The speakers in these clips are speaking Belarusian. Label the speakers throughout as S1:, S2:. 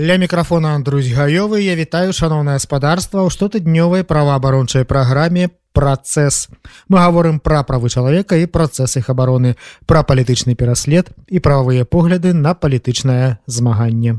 S1: Ля мікрафона Андрусь гаёвы я вітаю шаноўнае гаспадарства ў штотыднёвай праваабарончай праграме працэс. Мы гаворым пра правы чалавека і працэс іх абароны, пра палітычны пераслед і прававыя погляды на палітычнае змаганне.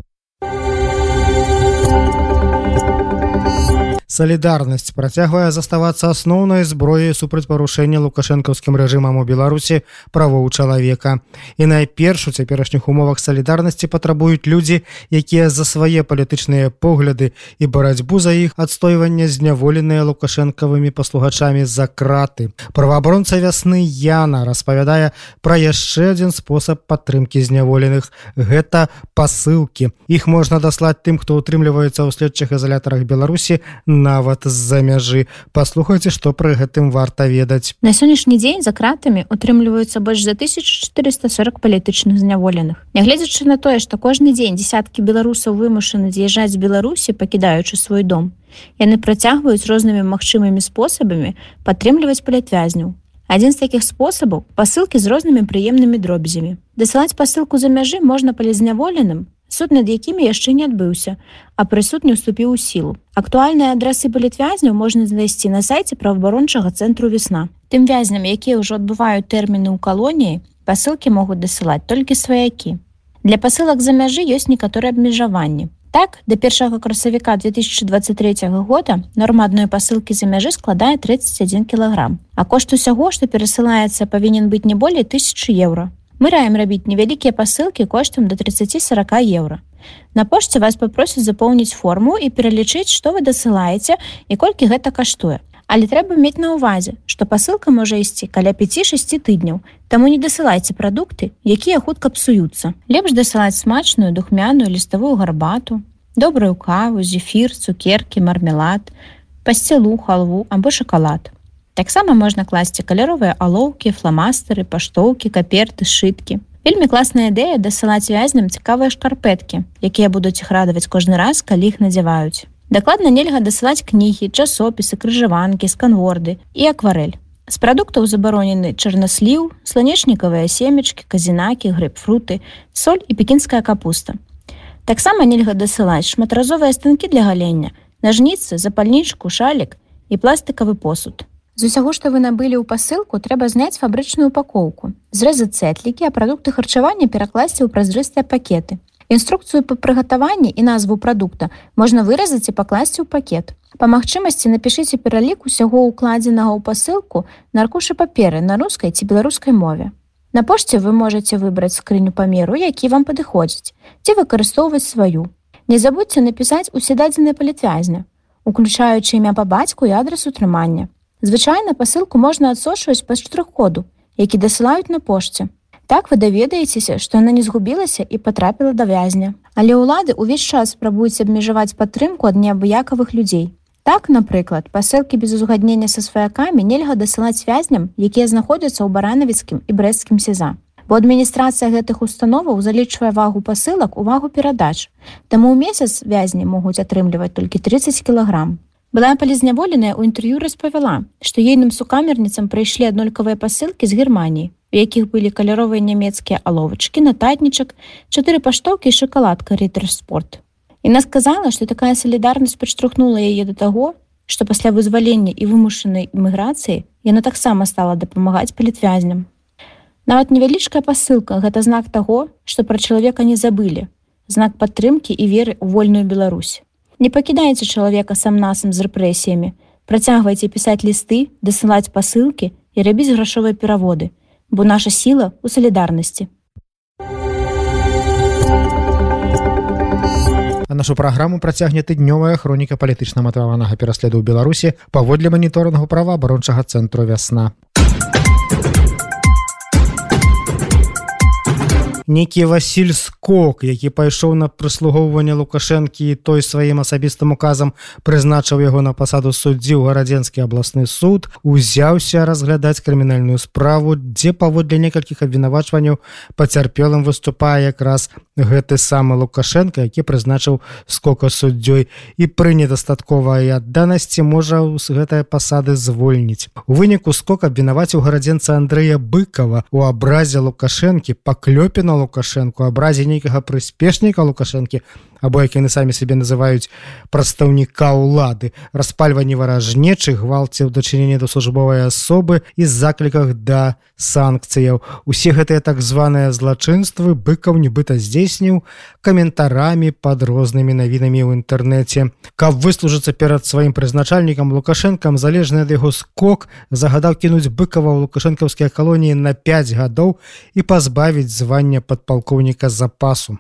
S1: Салідарнасць працягвае заставацца асноўнай зброяй супраць парушэння лукашэнкаўскім рэжымам у Беларусі правоў чалавека. І найперш у цяперашніх умовах салідарнасці патрабуюць людзі, якія за свае палітычныя погляды і барацьбу за іх адстойвання зняволеныя лукашэнкавымі паслугачамі за краты. Праваабронца вясны Яна распавядае пра яшчэ адзін спосаб падтрымкі зняволеных. Гэта пасылкі. Іх можна даслаць тым, хто ўтрымліваецца ў следчых ізалятарах Беларусі на нават з-за мяжы. Паслухайце што пры гэтым варта ведаць.
S2: На сённяшні дзень за кратамі утрымліваюцца больш за 1440 палітычных зняволеных. Нягледзячы на тое што кожны дзень десяткі беларусаў вымушаны з'язджаць з беларусі пакідаючы свой дом яны працягваюць рознымі магчымымі спосабамі падтрымліваць палітвязняў адзін з такіх спосабаў пасылкі з рознымі прыемнымі дробязямі. Дасылаць пасылку за мяжы можна палізняволеным суд над якімі яшчэ не адбыўся а прысуд не ўступіў у сілу. Актуальныя адрасы палітвязняў можна знайсці на сайце праваабарончага цэнтру весна тым вязням якія ўжо адбываюць тэрміны ў калоніі пасылкі могуць дасылаць толькі сваякі. Для пасылак за мяжы ёсць некаторыя абмежаванні. Так да першага красавіка 2023 года норма адной пасылкі за мяжы складае 31 кілаграм а кошт усяго што перасылаецца павінен быць не болей тысячи еўра Мы раем рабіць невялікія пасылкі коштам до 30-40 еўра. На пошце вас попросяць запоўніць форму і пералічыць, што вы дасылаеце і колькі гэта каштуе. Але трэба мець на ўвазе, што пасылка можа ісці каля 5-6 тыдняў. Таму не дасылайце прадукты, якія хутка псуюцца. Лепш дасылаць смачную духмяную ліставую гарбату, добрую каву, зефір, цукеркі, мармелад, пасцілу, халву або шакалад. Таксама можна класці каляровыя алоўкі, фламастары, паштоўкі, каперты, сшыткі. Вельмі класная ідэя дасылаць вязням цікавыя шкарпэткі, якія будуць іх радаваць кожны раз, калі іх надзяваюць. Дакладна нельга дасылаць кнігі, часопісы, крыжаванкі, сканворды і акварель. З прадуктаў забаронены чарнасліў, сланечнікавыя семечкі, казінакі, грэпфруты, соль і пекінская капуста. Таксама нельга дасылаць шматразовыя станкі для галення, нажніцы, запальнічку, шалік і пластикавы посуд. З усяго, што вы набылі ў пасылку, трэба зняць фабрычную упакоўку, зрэзаць цэтлікі, а прадукты харчавання перакласці ў празрыстыя пакеты. Інструкцыю па прыгатаванні і назву прадукта можна выразаць і пакласці ў пакет. Па магчымасці напішыце пералік усяго укладзенага ў пасылку на аркушы паперы на рускай ці беларускай мове. На пошце вы можете выбраць скрыню памеру, які вам падыходзіць, ці выкарыстоўваць сваю. Не забудьце напісаць усе дадзеныя палітвязня, уключаючы імя па бацьку і адрас утрымання. Звычайна пасылку можна адсочваць па штрых-коду, які дасылаюць на пошце. Так вы даведаецеся, што яна не згубілася і патрапіла да вязня. Але ўлады ўвесь час спрабуюць абмежаваць падтрымку ад неабыякавых людзей. Так, напрыклад, пасылкі без узгаднення са сваякамі нельга дасылаць вязням, якія знаходзяцца ў баранавіцкім і брэсцкім сеза. Бо адміністрацыя гэтых установаў залічвае вагу пасылак увагу перадач. Таму ў месяц вязні могуць атрымліваць толькі 30 кілаграм. Была палізняволеная ў інтэрв'ю распавяла, што ейным сукамерніцам прыйшлі аднолькавыя пасылкі з Геррманіі, у якіх былі каляровыя нямецкія аловачкі, нататнічак, чатыры паштоўкі і шакаладка рытерспорт. Іна сказала, што такая салідарнасць падштурхнула яе да таго, што пасля вызвалення і вымушанай эміграцыі яна таксама стала дапамагаць палітвязням. Нават невялічкая пасылка гэта знак таго, што пра чалавека не забылі, знак падтрымкі і веры ў вольную Беларусь. Не пакідайце чалавека сам насам з рэпрэсіямі. Працягвайце пісаць лісты, дасылаць пасылкі і рабіць грашовыя пераводы, бо наша сіла ў салідарнасці.
S1: нашу праграму працягне тыднёвая хроніка палітычна-матаванага пераследу ў беларусі паводле маніторнага права абарончага цэнтру вясна некі Васіль скок які пайшоў на прыслугоўванне лукашэнкі той сваім асабістым указам прызначыў яго на пасаду суддзі ў гарадзенскі абласны суд узяўся разглядаць крымінальную справу дзе паводле некалькіх абвінавачванняў пацярпелым выступае якраз гэты самы лукашенко які прызначыў скока суддзёй. І пры недастатковай адданасці можа з гэтай пасады звольніць. У выніку скок абвінаваціў гарадзенца Андрэя быкова у абразе лукашэнкі паклёпіна лукашэнку абразе нейкага прыспешніка лукашэнкі або як яны самі сябе называюць прадстаўніка ўлады. Распальванні варажнечых гвалці ў дачыненні да службовай асобы і закліках да санкцыяў. Усе гэтыя так званыя злачынствы быкаў нібыта здзейсніў каментарамі под рознымі навінамі ў інтэрнэце. Каб выслужыцца перад сваім прызначальнікам лукашэнкам залежны ад яго скок загадаў кінуць быкава лукашэнкаўскія калоніі на 5 гадоў і пазбавіць звання падпалкоўніка запасу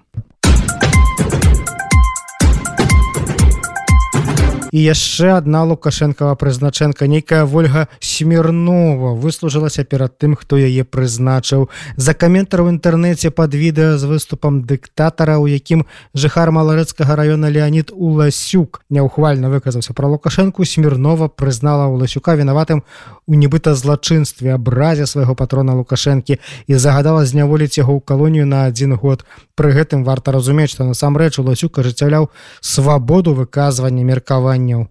S1: і яшчэ одна лукашэнкава прызначэнка нейкая ольга смірнова выслужылася перад тым хто яе прызначыў. За каментар у інтэрнэце под відэа з выступам дыктатара у якім жыхар маларэцкага района леонид уласюк няўхвальна выказаўся про лукашэнку смірнова прызнала уласюка вінаватым у нібыта злачынстве абразе свайго патрона лукашэнкі і загадала зняволіць яго ў калонію на адзін год. Пры гэтым варта разумець што насамрэч уласюк ажыццяўляў свабоду выказвання меркавання пытанняў.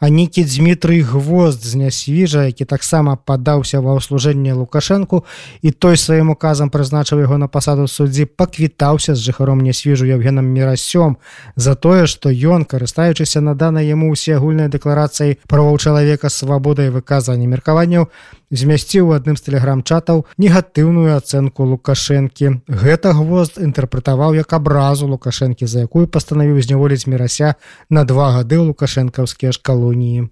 S1: А нейкі Дмітрый гвозд з нясвіжа, які таксама падаўся ва ўслужэнне лукашэнку і той сваім указам прызначыў яго на пасаду суддзі паквітаўся з жыхаром нясвіжу Евгенам мірасём за тое, што ён, карыстаючыся наданай яму ўсе агульнай дэкларацыяй правоў чалавека свабодай выказвання меркаванняў, змясціў у адным з тэлеграм-чатаў негатыўную ацэнку лукашэнкі. Гэта гвозд інтэрпрэтаваў як абразу лукашэнкі за якую пастанавіў зняволіць мірася на два гады ў лукашэнкаўскія ж калоніі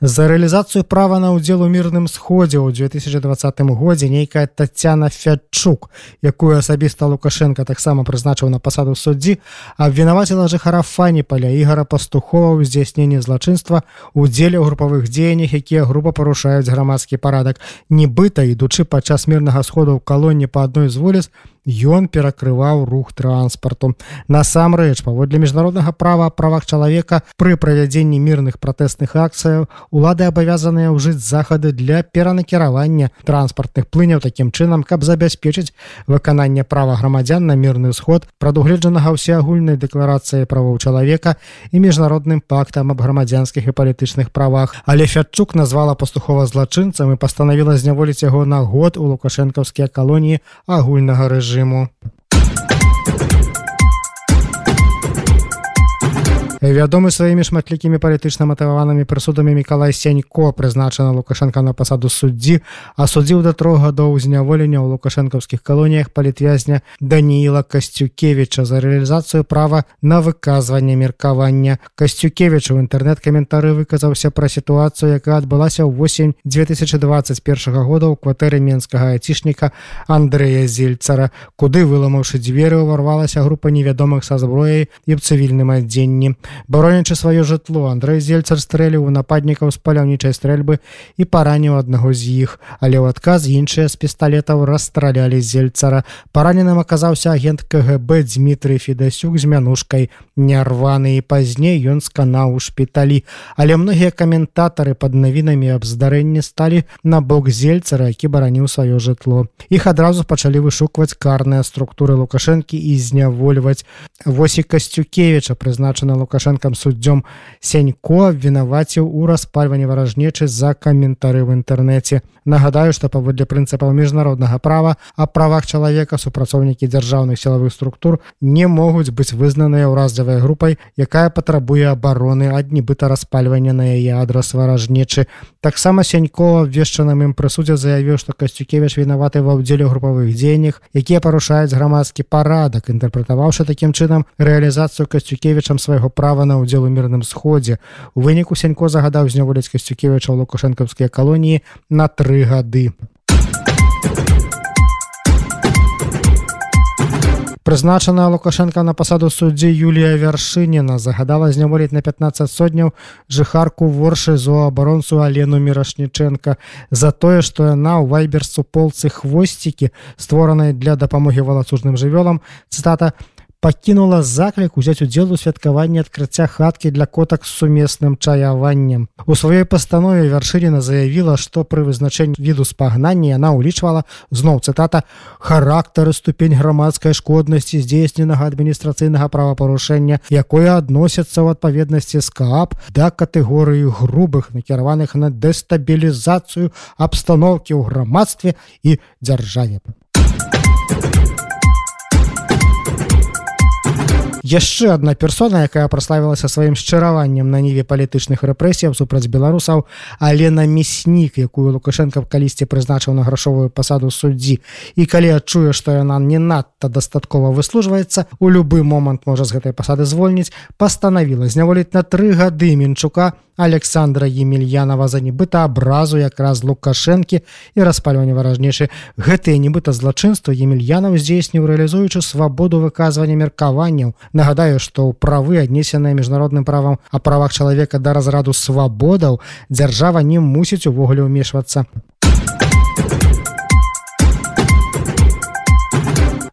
S1: За рэалізацыю права на ўдзел у мірным сходзе ў 2020 годзе нейкая Тацяна Фячук, якую асабіста Лукашенко таксама прызначыў на пасаду суддзі, абвінаваціла жыхара фаніпаля ігара пастухова ў здзяйсненні злачынства удзеле ў групавых дзеяннях, якія група парушаюць грамадскі парадак. Нібыта ідучы падчас мірнага сходу ў калоні па адной з волес, ён перакрываў рух транспарту. Насамрэч паводле міжнароднага права правах чалавека пры правядзенні мірных пратэсных акцыяў улады абавязаныя ўжыць захады для перанакіравання транспартных плыняў такім чынам каб забяспечыць выкананне права грамадзян на мірны сход прадугледжанага ўсеагульнай дэкларацыі правоў чалавека і міжнародным пактам аб грамадзянскіх і палітычных правах. Але фятчук назвала пастухова злачынцам і пастанавіла зняволіць яго на год у лукашэнкаўскія калоніі агульнага рэжыму режиму. вядомы сваімі шматлікімі палітычна матаванымі прысудамі Миколай сенько прызначана лукашенко на пасаду суддзі асудзіў да трох гадоў зняволення ў лукашэнкаўскіх калоніях палітвязня Даніла касцюкевича за рэалізацыю права на выказванне меркавання. Касцюкевич у інтэрнэт-каментары выказаўся пра сітуацыю якая адбылася ў восень 2021 года ў кватэры менскага айцішніка Андрэя зельцара куды выламаўшы дзверы ўварвалася група невядомых са зброяй і ў цывільным адзенні баронячы сваё жытло Андрей зельцар стрэліў у нападнікаў з паляўнічай стрэльбы і параніў аднаго з іх. Але ў адказ іншыя з пісталетаў расстралялі зельцара. Параненым аказаўся агент КГБ Дмітрый федасюк з мянушкай. Нярваны і пазней ён сканаў у шпіталі. Але многія каментатары под навінамі аб здарэнні сталі на бок зельцара які бараніў сваё жытло. Іх адразу пачалі вышукваць карныя структуры лукашэнкі і знявольваць. Восі касцюкевича прызначана лукаш лукашэнкам суддзём сенько вінаваціў у распальванні варажнечы за каментары ў інтэрнэце нагадаю што паводле прынцыпаў міжнароднага права а правах чалавека супрацоўнікі дзяржаўных сілавых структур не могуць быць вызнаныя ўразлівай групай якая патрабуе абароны ад нібыта распальвання на яе адрас варажнечы таксама сенько абвешчаным ім прысудзе заявіў што касцюкевич вінаваты ва ўдзеле групавых дзеяннях якія парушаюць грамадскі парадак інтэрпрэтаваўшы такім чынам рэалізацыю касцюкевичам свайго права на ўдзел у мірным сходзе. У выніку сянько загадаў зняволіць касцюкевіча ў лукашэнкаўскія калоніі на тры гады. Прызначаная лукашенко на пасаду суддзі Юлія вяршыніна загадала зняволіць на 15 сотняў жыхарку воршы зоабаронцу алену мірашніченко за тое што яна ў вайберсу полцы хвосцікі створанай для дапамогі валацужным жывёлам. Цытата пакінула заклік узяць удзел у святкаванні адкрыцця хаткі для котак з сумесным чаяваннем у сваёй пастанове вяршыніна заявіла што пры вызначэнні віду спагнання яна ўлічвала зноў цытата характары ступень грамадскай шкоднасці здзейсненага адміністрацыйнага правапарушэння якое адносіцца ў адпаведнасці з каап да катэгорыі грубых накіраваных на дэстабілізацыю абстаноўкі ў грамадстве і дзяржаве яшчэ одна персона якая праславілася сваім шчыраваннем на ніве палітычных рэпрэсіяў супраць беларусаў алена мяснік якую лукашенко калісьці прызначыў на грашовую пасаду суддзі. І калі адчуе што яна не надта дастаткова выслужваецца у любы момант можа з гэтай пасады звольніць пастанавіла зняволіць на тры гады мінчука александра емельянова за нібыта абразу якраз лукашэнкі і распальванне варажнейшы гэтыя нібыта злачынства емельянаў здзейсніў рэалізуючы свабоду выказвання меркаванняў. Нагадаю што ў правы аднесеныя міжнародным правам а правах чалавека да разраду свабодаў дзяржава не мусіць увогуле ўмешвацца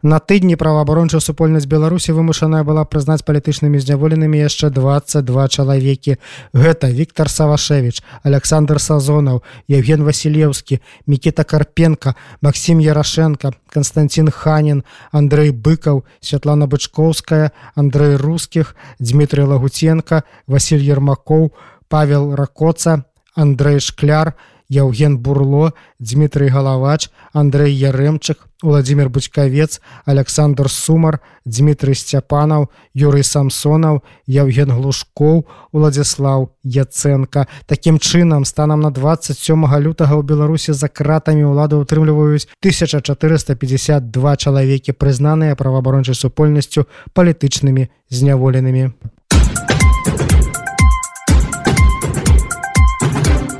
S1: На тыдні праваабарончая супольнасць беларусі вымушаная была прызнаць палітычнымі зняволенымі яшчэ 22 чалавекі. Гэта Віктор савашевич александр сазонаў евген васілеўскі мікіта карпенко Масім ярашенко константин ханін андрей быкаў святлана бычковская андрей рускіх дмітрий лагуценко василь ермакоў павел ракоца андрей шкляр Яўген Бурло, Дмітрый Галавач, Андрей Ярэмчык, Владимир Бучкавец, Александр Сумар, Дмітрый Сцяпанаў, Юрый Самсонаў, Яўген Глушкоў, Уладзіслаў Яцэнка. Такім чынам, станам на 27 лютага ў Беларусі за кратамі ўлады ўтрымліваюць 1452 чалавекі, прызнаныя праваабарончай супольнасцю палітычнымі зняволенымі.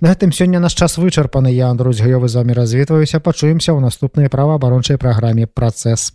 S1: На гэтым сёння наш час вычарпаны. Я Андрусь гаёвы з вами развітваюся пачуемся ў наступнай праваабарончай праграме працэс